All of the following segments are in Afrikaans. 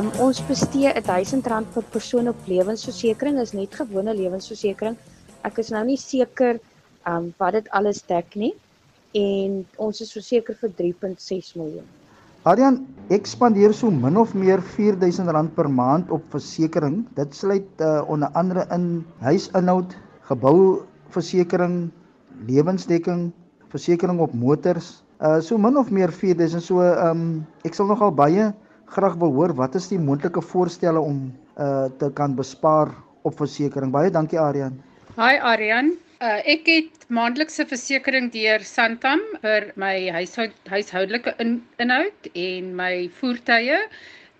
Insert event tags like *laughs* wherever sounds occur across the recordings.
Um, ons bestee R1000 per persoon op lewensversekering, is net gewone lewensversekering. Ek is nou nie seker um, wat dit alles dek nie en ons is verseker vir 3.6 miljoen. Adrian, ek spandeer so min of meer R4000 per maand op versekerings. Dit sluit uh, onder andere in huisinhoud, gebouversekering, lewensdekking, versekerings op motors. Uh so min of meer 4000. So ehm um, ek sal nogal baie graag wil hoor wat is die moontlike voorstelle om uh te kan bespaar op versekerings. Baie dankie Adrian. Hi Adrian. Uh, ek het maandelikse versekerings deur Santam vir my huishoud huishoudelike in, inhoud en my voertuie.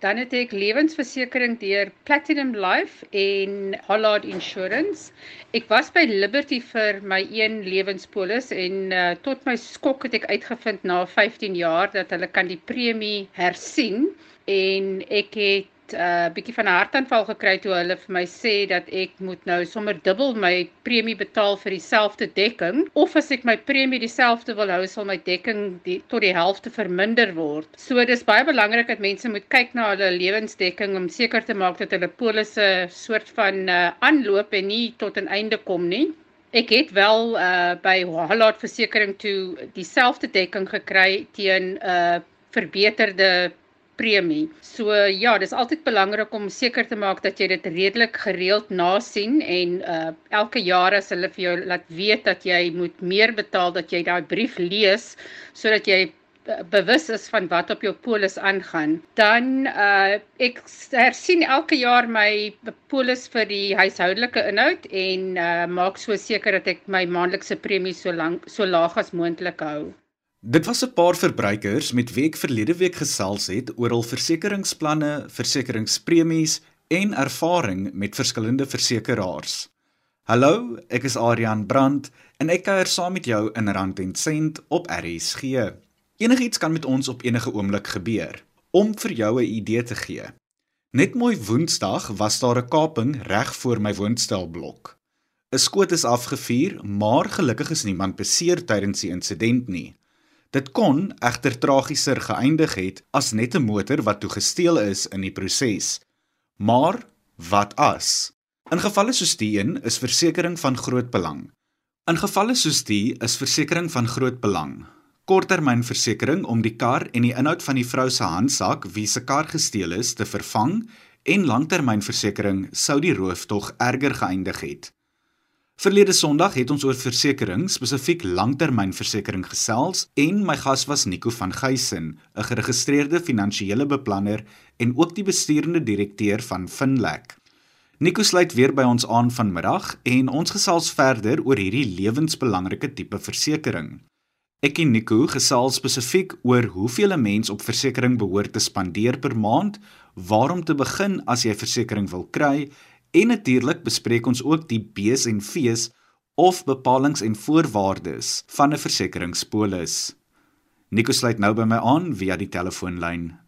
Dan het ek lewensversekering deur Platinum Life en Hollard Insurance. Ek was by Liberty vir my een lewenspolis en uh, tot my skok het ek uitgevind na 15 jaar dat hulle kan die premie hersien en ek het 'n uh, bietjie van 'n hartaanval gekry toe hulle vir my sê dat ek moet nou sommer dubbel my premie betaal vir dieselfde dekking of as ek my premie dieselfde wil hou sal my dekking die, tot die helfte verminder word. So dis baie belangrik dat mense moet kyk na hulle lewensdekking om seker te maak dat hulle polisse soort van uh, aanloop en nie tot 'n einde kom nie. Ek het wel uh, by Hollard Versekering toe dieselfde dekking gekry teen 'n uh, verbeterde premie. So ja, dis altyd belangrik om seker te maak dat jy dit redelik gereeld nasien en uh elke jaar as hulle vir jou laat weet dat jy moet meer betaal dat jy daai brief lees sodat jy uh, bewus is van wat op jou polis aangaan. Dan uh ek hersien elke jaar my polis vir die huishoudelike inhoud en uh maak so seker dat ek my maandelikse premie so lank so laag as moontlik hou. Dit was 'n paar verbruikers met wie ek verlede week gesels het oor hul versekeringsplanne, versekeringspremies en ervaring met verskillende versekeraars. Hallo, ek is Adrian Brandt en ek kuier saam met jou in Rand en Sent op RSG. Enigiets kan met ons op enige oomblik gebeur. Om vir jou 'n idee te gee. Net mooi Woensdag was daar 'n kaping reg voor my woonstelblok. 'n Skoot is afgevuur, maar gelukkig is niemand beseer tydens die insident nie. Dit kon egter tragiser geëindig het as net 'n motor wat toe gesteel is in die proses. Maar wat as? In gevalle soos die een is versekerings van groot belang. In gevalle soos die is versekerings van groot belang. Korttermynversekering om die kar en die inhoud van die vrou se handsak wie se kar gesteel is te vervang en langtermynversekering sou die rooftog erger geëindig het. Verlede Sondag het ons oor versekerings, spesifiek langtermynversekering gesels en my gas was Nico van Geysen, 'n geregistreerde finansiële beplanner en ook die besturende direkteur van Finlek. Nico sluit weer by ons aan vanmiddag en ons gesels verder oor hierdie lewensbelangrike tipe versekering. Ek en Nico gesels spesifiek oor hoeveel 'n mens op versekerings behoort te spandeer per maand, waarom te begin as jy versekerings wil kry En natuurlik bespreek ons ook die B's en V's of bepalinge en voorwaardes van 'n versekeringspolis. Nico sluit nou by my aan via die telefoonlyn.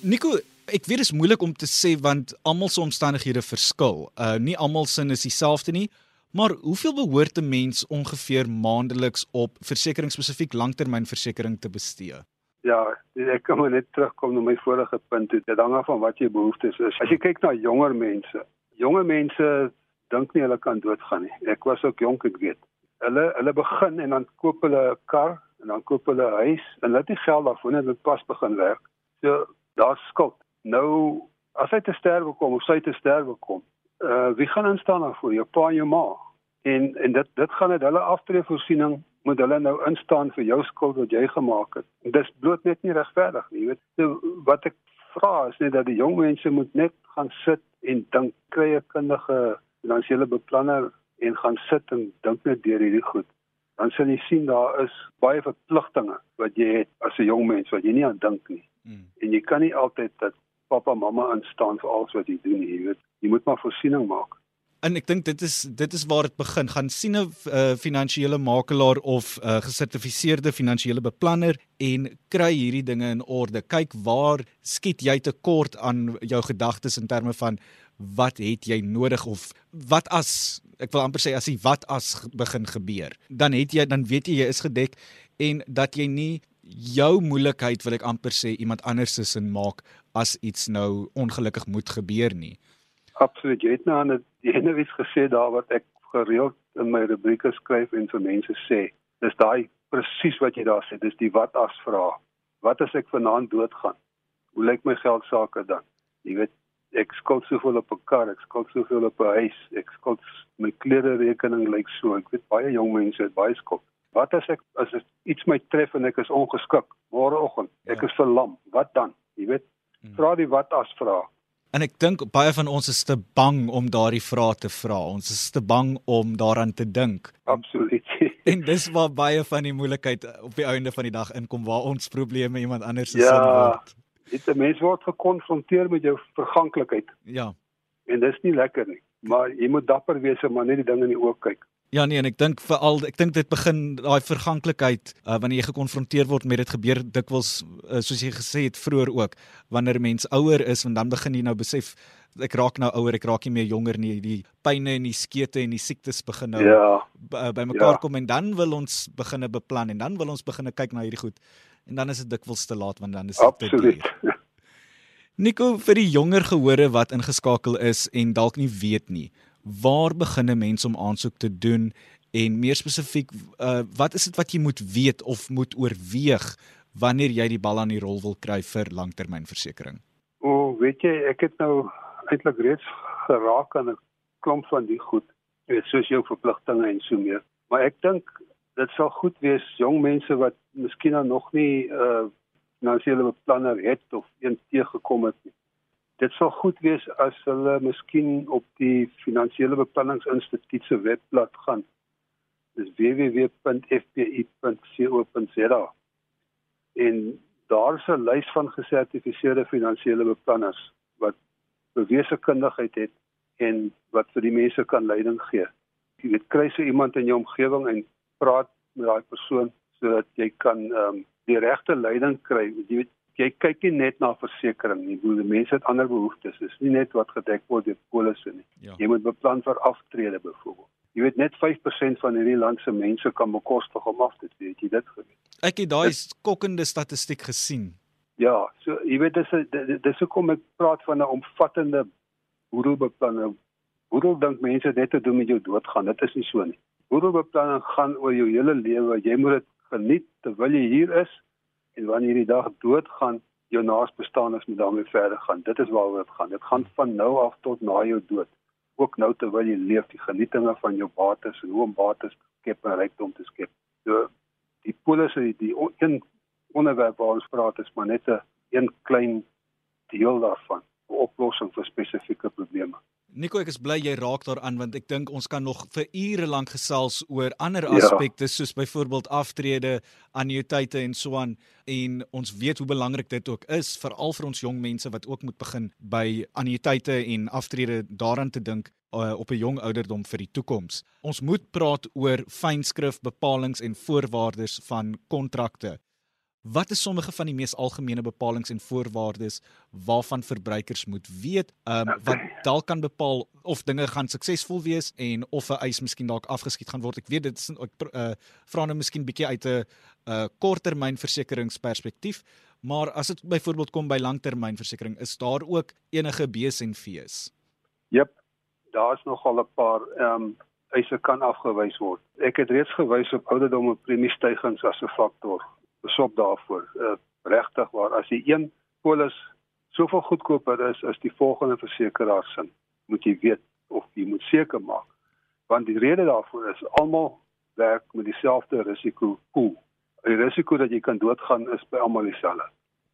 Nico, ek weet dit is moeilik om te sê want almal se omstandighede verskil. Uh nie almal sin is dieselfde nie, maar hoeveel behoort 'n mens ongeveer maandeliks op versekerings spesifiek langtermynversekering te bestee? Ja, ek kan maar net terugkom na my vorige punt. Dit hang af van wat jou behoeftes is. As jy kyk na jonger mense, jonger mense dink nie hulle kan doodgaan nie. Ek was ook jonk, ek weet. Hulle hulle begin en dan koop hulle 'n kar en dan koop hulle 'n huis en hulle het nie geld daarvoor nie, hulle pas begin werk. So daar's skuld. Nou as hy te sterwe kom of sy te sterwe kom, uh wie gaan instaan daarvoor? Jou pa en jou ma. En en dit dit gaan dit hulle aftreevoorsiening moet hulle nou instaan vir jou skuld wat jy gemaak het. Dis bloot net nie regverdig nie, jy weet. So, wat ek vra is net dat die jong mense moet net gaan sit en dink, kry 'n kundige finansiële beplanner en gaan sit en dink net deur hierdie goed. Dan sal jy sien daar is baie verpligtinge wat jy het as 'n jong mens wat jy nie aan dink nie. Hmm. En jy kan nie altyd dat pappa mamma instaan vir alles wat jy doen nie, jy weet. Jy moet maar voorsiening maak. En ek dink dit is dit is waar dit begin. Gaan sien 'n uh, finansiële makelaar of 'n uh, gesertifiseerde finansiële beplanner en kry hierdie dinge in orde. Kyk waar skiet jy tekort aan jou gedagtes in terme van wat het jy nodig of wat as ek wil amper sê as jy wat as begin gebeur. Dan het jy dan weet jy jy is gedek en dat jy nie jou moeilikheid wil ek amper sê iemand anders se sin maak as iets nou ongelukkig moet gebeur nie. Absoluut. Jy het nou aan die ene iets gesê daar wat ek gereeld in my rubrieke skryf en vir mense sê. Dis daai presies wat jy daar sê. Dis die wat as vraag. Wat as ek vanaand doodgaan? Hoe lyk my geld sake dan? Jy weet, ek skuld soveel op 'n kar, ek skuld soveel op 'n huis, ek skuld my klere rekening lyk so. Ek weet baie jong mense het baie skuld. Wat as ek as dit iets my tref en ek is ongeskik môreoggend? Ek ja. is verlam. Wat dan? Jy weet, hmm. vra die wat as vraag. En ek dink baie van ons is te bang om daardie vrae te vra. Ons is te bang om daaraan te dink. Absoluut. *laughs* en dis waar baie van die moeilikheid op die einde van die dag inkom waar ons probleme iemand anders se ja. sin word. Dit 'n mens word gekonfronteer met jou verganklikheid. Ja. En dis nie lekker nie, maar jy moet dapper wees en maar net die ding in die oë kyk. Ja nee en ek dink veral ek dink dit begin daai verganklikheid uh, wanneer jy gekonfronteer word met dit gebeur dikwels uh, soos jy gesê het vroeër ook wanneer mens ouer is en dan begin jy nou besef ek raak nou ouer ek raak nie meer jonger nie die pynne en die skete en die siektes begin nou ja, bymekaar ja. kom en dan wil ons begine beplan en dan wil ons begine kyk na hierdie goed en dan is dit dikwels te laat want dan is dit Absoluut. Nico vir die jonger gehore wat ingeskakel is en dalk nie weet nie, waar begin 'n mens om aansoek te doen en meer spesifiek uh, wat is dit wat jy moet weet of moet oorweeg wanneer jy die bal aan die rol wil kry vir langtermynversekering? O, oh, weet jy, ek het nou eintlik reeds geraak aan 'n klomp van die goed, weet soos jou verpligtinge en so meer. Maar ek dink dit sal goed wees jong mense wat miskien nog nie 'n uh, finansiële beplanner het of een teëgekom het nie. Dit sal goed wees as hulle miskien op die finansiële beplanningsinstituut se webblad gaan. Dis www.fpi.co.za. En daar is 'n lys van gesertifiseerde finansiële beplanners wat bewese kundigheid het en wat vir die mense kan leiding gee. Jy weet kry so iemand in jou omgewing en praat met daai persoon sodat jy kan ehm um, die regte leiding kry. Jy weet jy kyk nie net na versekerings nie. Hoe mense het ander behoeftes. Dit is nie net wat gedek word deur polisse nie. Ja. Jy moet beplan vir aftrede byvoorbeeld. Jy weet net 5% van hierdie land se mense kan bekostig om af te tree. Jy dit geweet. Ek het daai skokkende statistiek gesien. Ja, so jy weet dis dis hoekom ek praat van 'n omvattende boedelbeplanning. Boedel dink mense net te doen met jou doodgaan. Dit is nie so nie boedelbeplanning gaan oor jou hele lewe. Jy moet dit geniet terwyl jy hier is en wanneer die dag doodgaan, jou naasbestaanes moet daarmee verder gaan. Dit is waaroor dit gaan. Dit gaan van nou af tot na jou dood. Ook nou terwyl jy leef, die genietinge van jou bates en hoe om bates te skep en rykdom te skep. So die polisse die, die een onderwerp waar ons praat is maar net 'n een klein deel daarvan, oplossing vir spesifieke probleme. Nico, ek is bly jy raak daaraan want ek dink ons kan nog vir ure lank gesels oor ander ja. aspekte ja. soos byvoorbeeld aftrede, annuïteite en so aan en ons weet hoe belangrik dit ook is veral vir ons jong mense wat ook moet begin by annuïteite en aftrede daaraan te dink uh, op 'n jong ouderdom vir die toekoms. Ons moet praat oor fynskrif bepalinge en voorwaardes van kontrakte. Wat is sommige van die mees algemene bepalinge en voorwaardes waarvan verbruikers moet weet, um, wat dalk kan bepaal of dinge gaan suksesvol wees en of 'n eis miskien dalk afgeskiet gaan word. Ek weet dit is ek uh, vra nou miskien bietjie uit 'n uh, korttermynversekeringsperspektief, maar as dit byvoorbeeld kom by langtermynversekering, is daar ook enige B's en V's? Jep, daar's nogal 'n paar ehm um, eise kan afgewys word. Ek het reeds gewys op ouderdom en premiestygings as 'n faktor besop daarvoor. Uh, Regtig waar as jy een polis soveel goedkoper is as die volgende versekeraar sin, moet jy weet of jy moet seker maak. Want die rede daarvoor is almal werk met dieselfde risiko pool. Die risiko dat jy kan doodgaan is by almal dieselfde.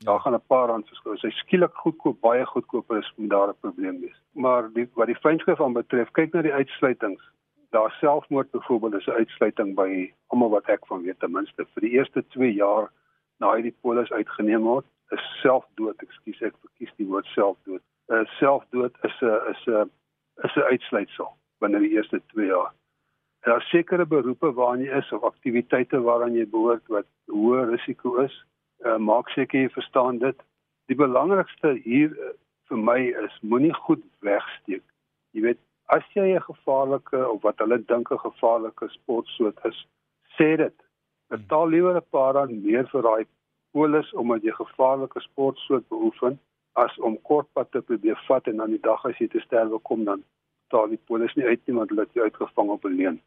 Daar gaan 'n paar rand verskil. As hy skielik goedkoop, baie goedkoper is, moet daar 'n probleem wees. Maar die wat die fynskrif aan betref, kyk na die uitsluitings daar selfmoord byvoorbeeld is 'n uitsluiting by almal wat ek van weet ten minste vir die eerste 2 jaar na hierdie polis uitgeneem word is selfdood ekskuus ek verkies die woord selfdood. uh, selfdood is 'n is 'n is 'n uitsluitsel binne die eerste 2 jaar. Daar is sekere beroepe waaraan jy is of aktiwiteite waaraan jy behoort wat hoë risiko is. Uh, maak seker jy verstaan dit. Die belangrikste hier uh, vir my is moenie goed wegsteek. Jy weet as jy 'n gevaarlike of wat hulle dink 'n gevaarlike sportsoort is, sê dit. Betaal liewer 'n paar rand meer vir daai polis omdat jy gevaarlike sportsoort beoefen as om kortpad te probeer vat en dan die dag as jy te sterwe kom dan taal die polis nie uit nie want hulle het jou uitgevang op 'n leen.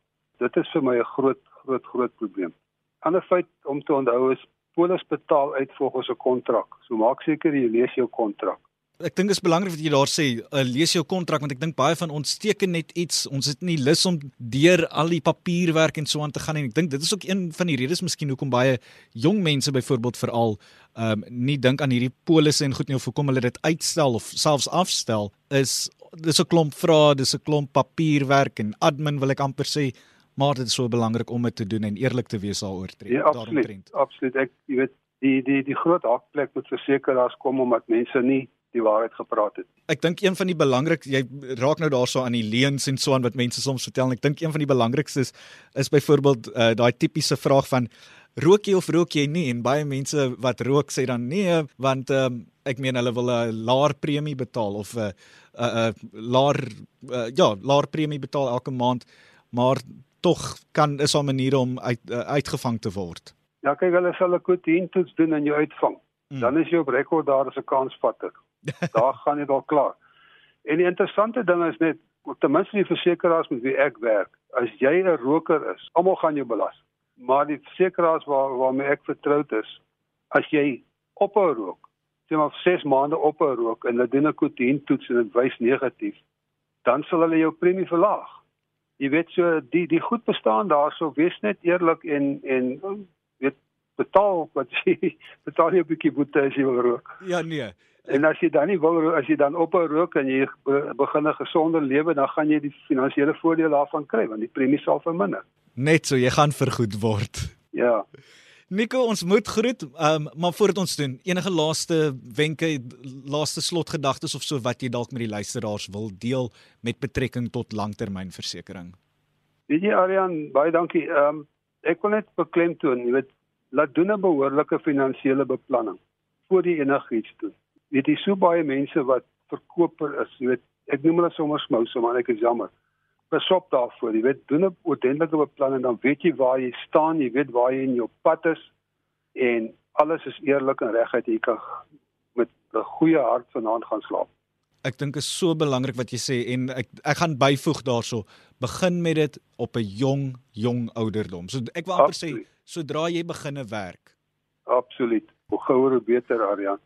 Dit is vir my 'n groot groot groot probleem. Ander feit om te onthou is polis betaal uit volgens 'n kontrak. So maak seker jy lees jou kontrak. Ek dink dit is belangrik wat jy daar sê, uh, lees jou kontrak want ek dink baie van ons teken net iets, ons het nie lus om deur al die papierwerk en so aan te gaan en ek dink dit is ook een van die redes miskien hoekom baie jong mense byvoorbeeld veral ehm um, nie dink aan hierdie polisse en goed nie of hoekom hulle dit uitstel of selfs afstel is dis 'n klomp vrae, dis 'n klomp papierwerk en admin wil ek amper sê maar dit is so belangrik om dit te doen en eerlik te wees daaroor tree. Ja, absoluut. Absoluut. Ek jy weet die die die groot hakplek moet verseker daar's kom omdat mense nie die waarheid gepraat het. Ek dink een van die belangrik jy raak nou daarso aan die leuns en so aan wat mense soms vertel en ek dink een van die belangrikstes is, is byvoorbeeld uh, daai tipiese vraag van rook jy of rook jy nie en baie mense wat rook sê dan nee want um, ek meen hulle wil 'n laer premie betaal of 'n 'n 'n laer uh, ja, laer premie betaal elke maand maar tog kan is 'n manier om uit uh, uitgevang te word. Ja, kyk hulle sal 'n kotiin toets doen en jou uitvang. Hmm. Dan is jy op rekord daar as 'n kansvatter. *laughs* daar gaan jy dalk klaar. En die interessante ding is net ten minste die versekeraars met wie ek werk, as jy 'n roker is, almal gaan jou belas. Maar die versekeraars waar waarmee ek vertroud is, as jy ophou rook, sê maar 6 maande ophou rook en hulle doen 'n kotiin toets en dit wys negatief, dan sal hulle jou premie verlaag. Jy weet so die die goed bestaan daarso, wees net eerlik en en weet betaal wat jy *laughs* betaal jy 'n bietjie boete as jy wil rook. Ja nee. En as jy dan nie wil as jy dan ophou rook en jy begin 'n gesonder lewe, dan gaan jy die finansiële voordeel daarvan kry want die premie sal verminder. Net so, jy gaan vergoed word. Ja. Nico, ons moet groet, um, maar voordat ons doen, enige laaste wenke, laaste slotgedagtes of so wat jy dalk met die luisteraars wil deel met betrekking tot langtermynversekering. Weet jy Aryan, baie dankie. Ehm um, ek wil net beklemtoon, jy weet, laat doen 'n behoorlike finansiële beplanning voor jy enigiets doen weet jy so baie mense wat verkoper is, jy weet, ek noem hulle sommer smouse, maar ek is jammer. Besop daarvoor, jy weet, doen 'n ordentlike beplanning dan weet jy waar jy staan, jy weet waar jy in jou pad is en alles is eerlik en reguit jy kan met 'n goeie hart vanaand gaan slaap. Ek dink is so belangrik wat jy sê en ek ek gaan byvoeg daarso begin met dit op 'n jong jong ouderdom. So ek wil amper sê sodra jy beginne werk. Absoluut. Hoe gouer hoe beter Aryan.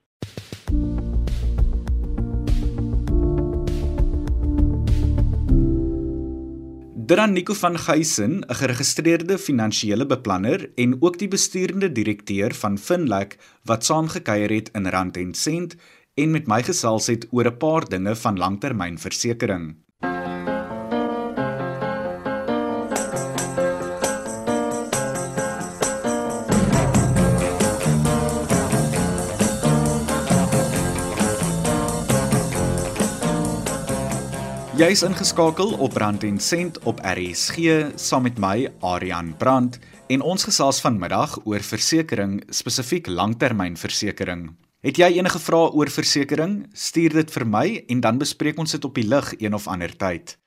Dran Nico van Geysen, 'n geregistreerde finansiële beplanner en ook die besturende direkteur van Finlek wat saamgekyer het in Rand en Sent en met my gesels het oor 'n paar dinge van langtermynversekering. Jy's ingeskakel op Brand en Sent op RSG saam met my Aryan Brand en ons gesels vanmiddag oor versekerings, spesifiek langtermynversekering. Het jy enige vrae oor versekerings? Stuur dit vir my en dan bespreek ons dit op die lig een of ander tyd.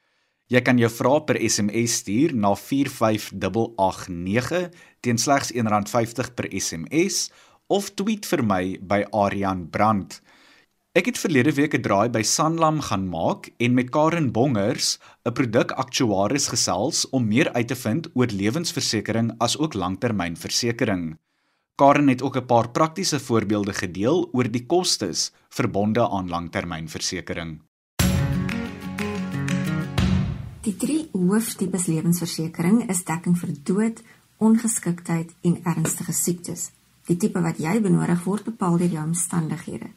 Jy kan jou vrae per SMS stuur na 45889 teen slegs R1.50 per SMS of tweet vir my by Aryan Brand. Ek het verlede week 'n draai by Sanlam gaan maak en met Karen Bongers, 'n produkaktuaris gesels om meer uit te vind oor lewensversekering as ook langtermynversekering. Karen het ook 'n paar praktiese voorbeelde gedeel oor die kostes verbonde aan langtermynversekering. Die drie hooftipes lewensversekering is dekking vir dood, ongeskiktheid en ernstige siektes. Die tipe wat jy benodig word bepaal deur jou omstandighede.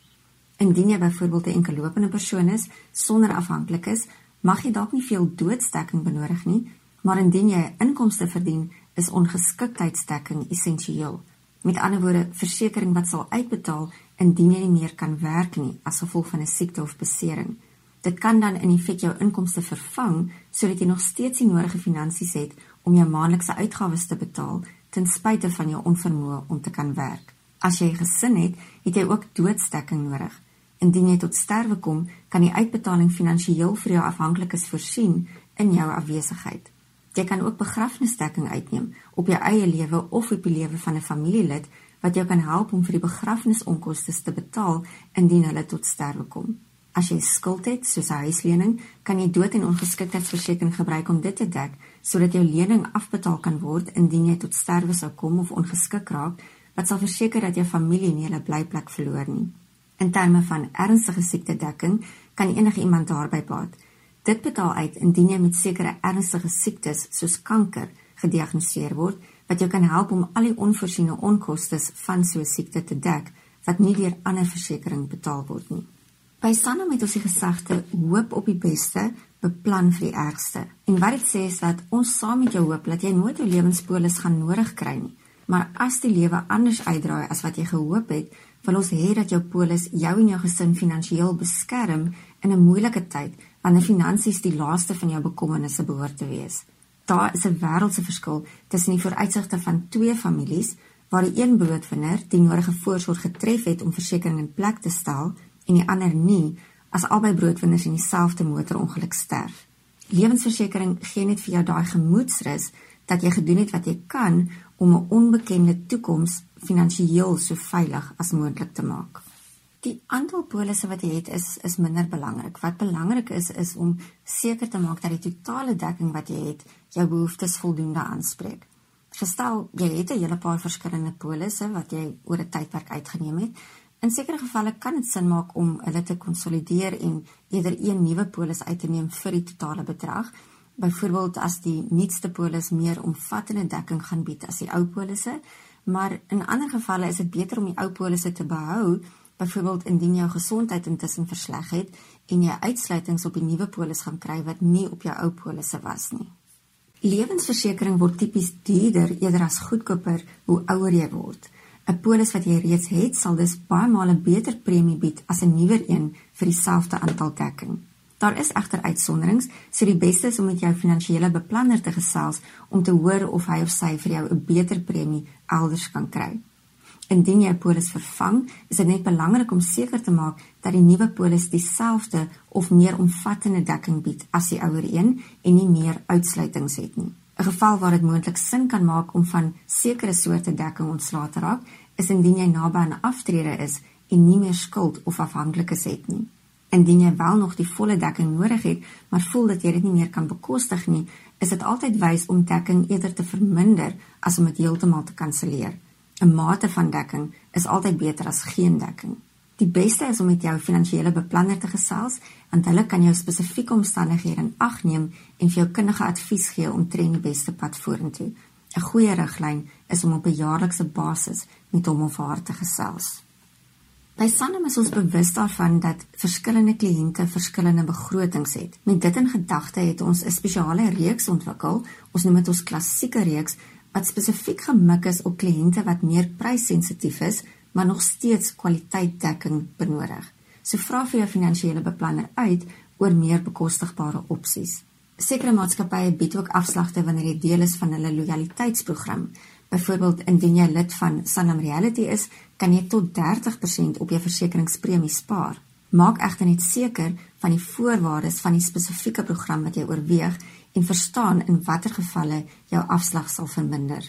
Indien jy byvoorbeeld 'n enkellopende persoon is sonder afhanklikes, mag jy dalk nie veel doodsdekking benodig nie, maar indien jy 'n inkomste verdien, is ongeskiktheidsdekking essensieel. Met ander woorde, versekerings wat sal uitbetaal indien jy nie meer kan werk nie as gevolg van 'n siekte of besering. Dit kan dan in feite jou inkomste vervang sodat jy nog steeds die nodige finansies het om jou maandelikse uitgawes te betaal ten spyte van jou onvermoë om te kan werk. As jy 'n gesin het, het jy ook doodsdekking nodig. Indien jy tot sterwe kom, kan die uitbetaling finansiëel vir jou afhanklikes voorsien in jou afwesigheid. Jy kan ook begrafnisdekking uitneem op jou eie lewe of op die lewe van 'n familielid wat jou kan help om vir die begrafnisonkoste te betaal indien hulle tot sterwe kom. As jy skuld het, soos 'n huislening, kan jy dood- en ongeskiktheidsversekering gebruik om dit te dek sodat jou lening afbetaal kan word indien jy tot sterwe sou kom of ongeskik raak, wat sal verseker dat jou familie nie hulle blyplek verloor nie. In terme van ernstige siektedekking kan enige iemand daarby baat. Dit betaal uit indien jy met sekere ernstige siektes soos kanker gediagnoseer word wat jou kan help om al die onvoorsiene onkoste van so 'n siekte te dek wat nie deur ander versekerings betaal word nie. By Sanlam het ons die gesegde hoop op die beste, beplan vir die ergste. En wat dit sê is dat ons saam met jou hoop dat jy nooit 'n lewenspolis gaan nodig kry nie. Maar as die lewe anders uitdraai as wat jy gehoop het, wil ons hê dat jou polis jou en jou gesin finansiëel beskerm in 'n moeilike tyd wanneer finansies die laaste van jou bekommernisse behoort te wees daar is 'n wêreldse verskil tussen die vooruitsigte van twee families waar die een broodwinner die nodige voorsorg getref het om versekerings in plek te stel en die ander nie as albei broodwinners in dieselfde motorongeluk sterf. Lewensversekering gee net vir jou daai gemoedsrus dat jy gedoen het wat jy kan om 'n onbekende toekoms finansiëel so veilig as moontlik te maak. Die aantal polisse wat jy het is is minder belangrik. Wat belangrik is is om seker te maak dat die totale dekking wat jy het jou behoeftes voldoende aanspreek. Gestel jy het 'n hele paar verskillende polisse wat jy oor 'n tydperk uitgeneem het, in sekere gevalle kan dit sin maak om hulle te konsolideer en eerder een nuwe polis uit te neem vir die totale bedrag. Byvoorbeeld as die nuutste polis meer omvattende dekking gaan bied as die ou polisse, maar in ander gevalle is dit beter om die ou polisse te behou byvoorbeeld indien jou gesondheid intussen versleg het en jy uitsluitings op die nuwe polis gaan kry wat nie op jou ou polisse was nie. Lewensversekering word tipies duurder eerder as goedkoper hoe ouer jy word. 'n Polis wat jy reeds het, sal dus baie male beter premie bied as 'n nuwer een vir dieselfde aantal dekking. Daar is egter uitsonderings, so die beste is om met jou finansiële beplanner te gesels om te hoor of hy of sy vir jou 'n beter premie elders kan kry. Indien jy 'n polis vervang, is dit net belangrik om seker te maak dat die nuwe polis dieselfde of meer omvattende dekking bied as die ouer een en nie meer uitsluitings het nie. 'n Geval waar dit moontlik sin kan maak om van sekere soorte dekking ontslae te raak, is indien jy naby aan aftrede is en nie meer skuld of afhanklikes het nie. Indien jy wel nog die volle dekking nodig het, maar voel dat jy dit nie meer kan bekostig nie, is dit altyd wys om dekking eerder te verminder as om dit heeltemal te kanselleer. 'n mate van dekking is altyd beter as geen dekking. Die beste is om met jou finansiële beplanner te gesels, want hulle kan jou spesifieke omstandighede in ag neem en vir jou kundige advies gee om tren die beste pad vorentoe. 'n Goeie riglyn is om op 'n jaarlikse basis met hom of haar te gesels. By Sanlam is ons bewus daarvan dat verskillende kliënte verskillende begrotings het. Met dit in gedagte het ons 'n spesiale reeks ontwikkel. Ons noem dit ons klassieke reeks wat spesifiek gemik is op kliënte wat meer prysensitief is, maar nog steeds kwaliteitdekking benodig. So vra vir jou finansiële beplanner uit oor meer bekostigbare opsies. Sekere maatskappye bied ook afslagte wanneer jy deel is van hulle lojaliteitsprogram. Byvoorbeeld indien jy lid van Sanlam Reality is, kan jy tot 30% op jou versekeringspremie spaar. Maak egter net seker van die voorwaardes van die spesifieke program wat jy oorweeg en verstaan in watter gevalle jou afslag sal verminder.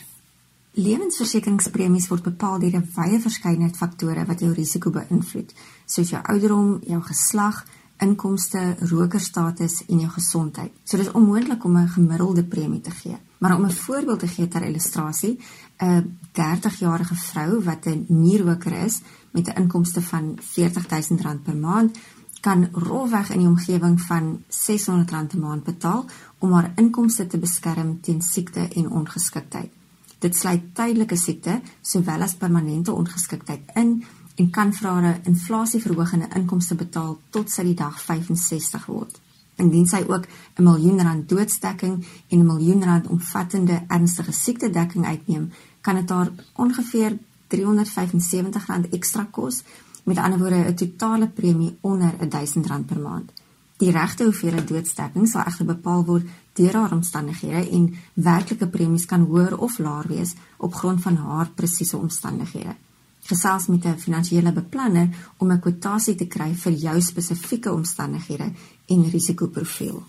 Lewensversekeringspremies word bepaal deur 'n wye verskeidenheid faktore wat jou risiko beïnvloed, soos jou ouderdom, jou geslag, inkomste, rokerstatus en jou gesondheid. So dis onmoontlik om 'n gemiddelde premie te gee. Maar om 'n voorbeeld te gee ter illustrasie, 'n 30-jarige vrou wat 'n nierroker is met 'n inkomste van R40000 per maand kan rolweg in die omgewing van R600 'n maand betaal om haar inkomste te beskerm teen siekte en ongeskiktheid. Dit sluit tydelike siekte sowel as permanente ongeskiktheid in en kan vir haar 'n inflasieverhogende inkomste betaal tot sy die dag 65 word. Indien sy ook 'n miljoen rand doodsdekking en 'n miljoen rand omvattende ernstige siektedekking uitneem, kan dit haar ongeveer R375 ekstra kos, met ander woorde 'n totale premie onder R1000 per maand. Die regte hoeveelheid doodsdekking sal egter bepaal word deur haar omstandighede en werklike premies kan hoër of laer wees op grond van haar presiese omstandighede gesels met 'n finansiële beplanner om 'n kwotasie te kry vir jou spesifieke omstandighede en risikoprofiel.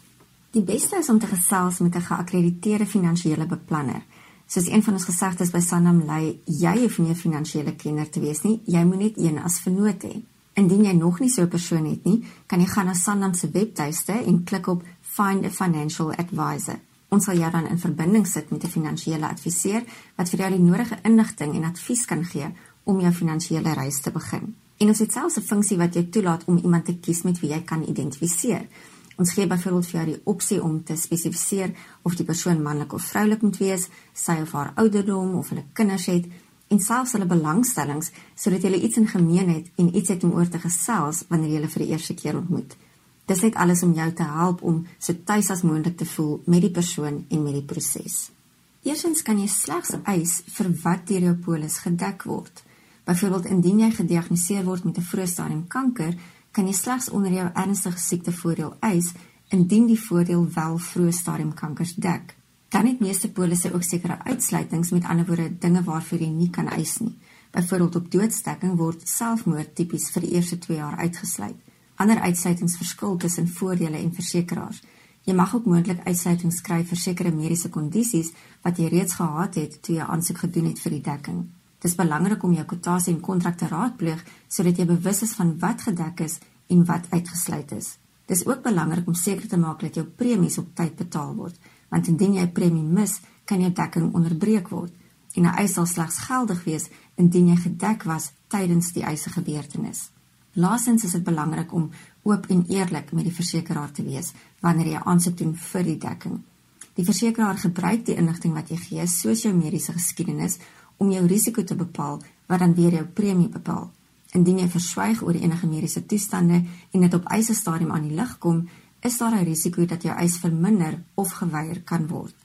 Die beste is om te gesels met 'n geakkrediteerde finansiële beplanner. Soos een van ons gesegdes by Sanlam lei, jy hoef nie 'n finansiële kenner te wees nie, jy moet net een as vernoot hê. Indien jy nog nie so 'n persoon het nie, kan jy gaan na Sanlam se webtuiste en klik op Find a Financial Advisor. Ons sal jou dan in verbinding sit met 'n finansiële adviseur wat vir jou die nodige inligting en advies kan gee om jou finansiële reis te begin. En ons het selfs 'n funksie wat jou toelaat om iemand te kies met wie jy kan identifiseer. Ons gee byvoorbeeld vir jou die opsie om te spesifiseer of die persoon manlik of vroulik moet wees, sy of haar ouderdom of hulle kinders het en selfs hulle belangstellings sodat jy iets in gemeen het en iets het om oor te gesels wanneer jy hulle vir die eerste keer ontmoet. Dis net alles om jou te help om so tuis as moontlik te voel met die persoon en met die proses. Eerstens kan jy slegs eis vir wat deur jou polis gedek word. Byvoorbeeld indien jy gediagnoseer word met 'n vroeë stadium kanker, kan jy slegs onder jou ernstige siekte voordeel eis indien die voordeel wel vroeë stadium kankers dek. Dan het meeste polisse ook sekere uitsluitings, met ander woorde dinge waarvoor jy nie kan eis nie. Byvoorbeeld op doodstekking word selfmoord tipies vir die eerste 2 jaar uitgesluit. Ander uitsluitings verskil tussen voordele en versekerings. Jy mag ook moontlik uitsluitings kry vir sekere mediese kondisies wat jy reeds gehad het toe jy aansoek gedoen het vir die dekking. Dis belangrik om jou kwotasie en kontrak te raadpleeg sodat jy bewus is van wat gedek is en wat uitgesluit is. Dis ook belangrik om seker te maak dat jou premies op tyd betaal word, want indien jy 'n premie mis, kan jou dekking onderbreek word en 'n eis sal slegs geldig wees indien jy gedek was tydens die eise gebeurtenis. Laasens is dit belangrik om oop en eerlik met die versekeraar te wees wanneer jy aansoek doen vir die dekking. Die versekeraar gebruik die inligting wat jy gee, soos jou mediese geskiedenis, om jou risiko te bepaal wat dan weer jou premie bepaal. Indien jy verswyg oor enige mediese toestande en dit op eise stadium aan die lig kom, is daar 'n risiko dat jou eis verminder of geweier kan word.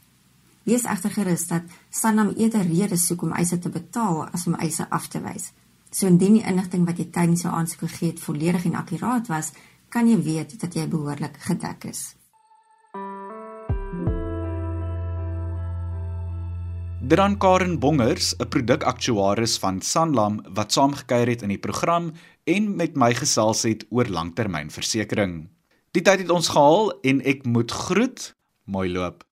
Wees egter gerus dat Sanlam eerder redes soek om eise te betaal as om eise af te wys. So indien die inligting wat jy tydens jou aansoek gegee het volledig en akkuraat was, kan jy weet dat jy behoorlik gedek is. Dran Karen Bongers, 'n produkaktuaris van Sanlam wat saamgekyer het in die program en met my gesels het oor langtermynversekering. Die tyd het ons gehaal en ek moet groet. Mooi loop.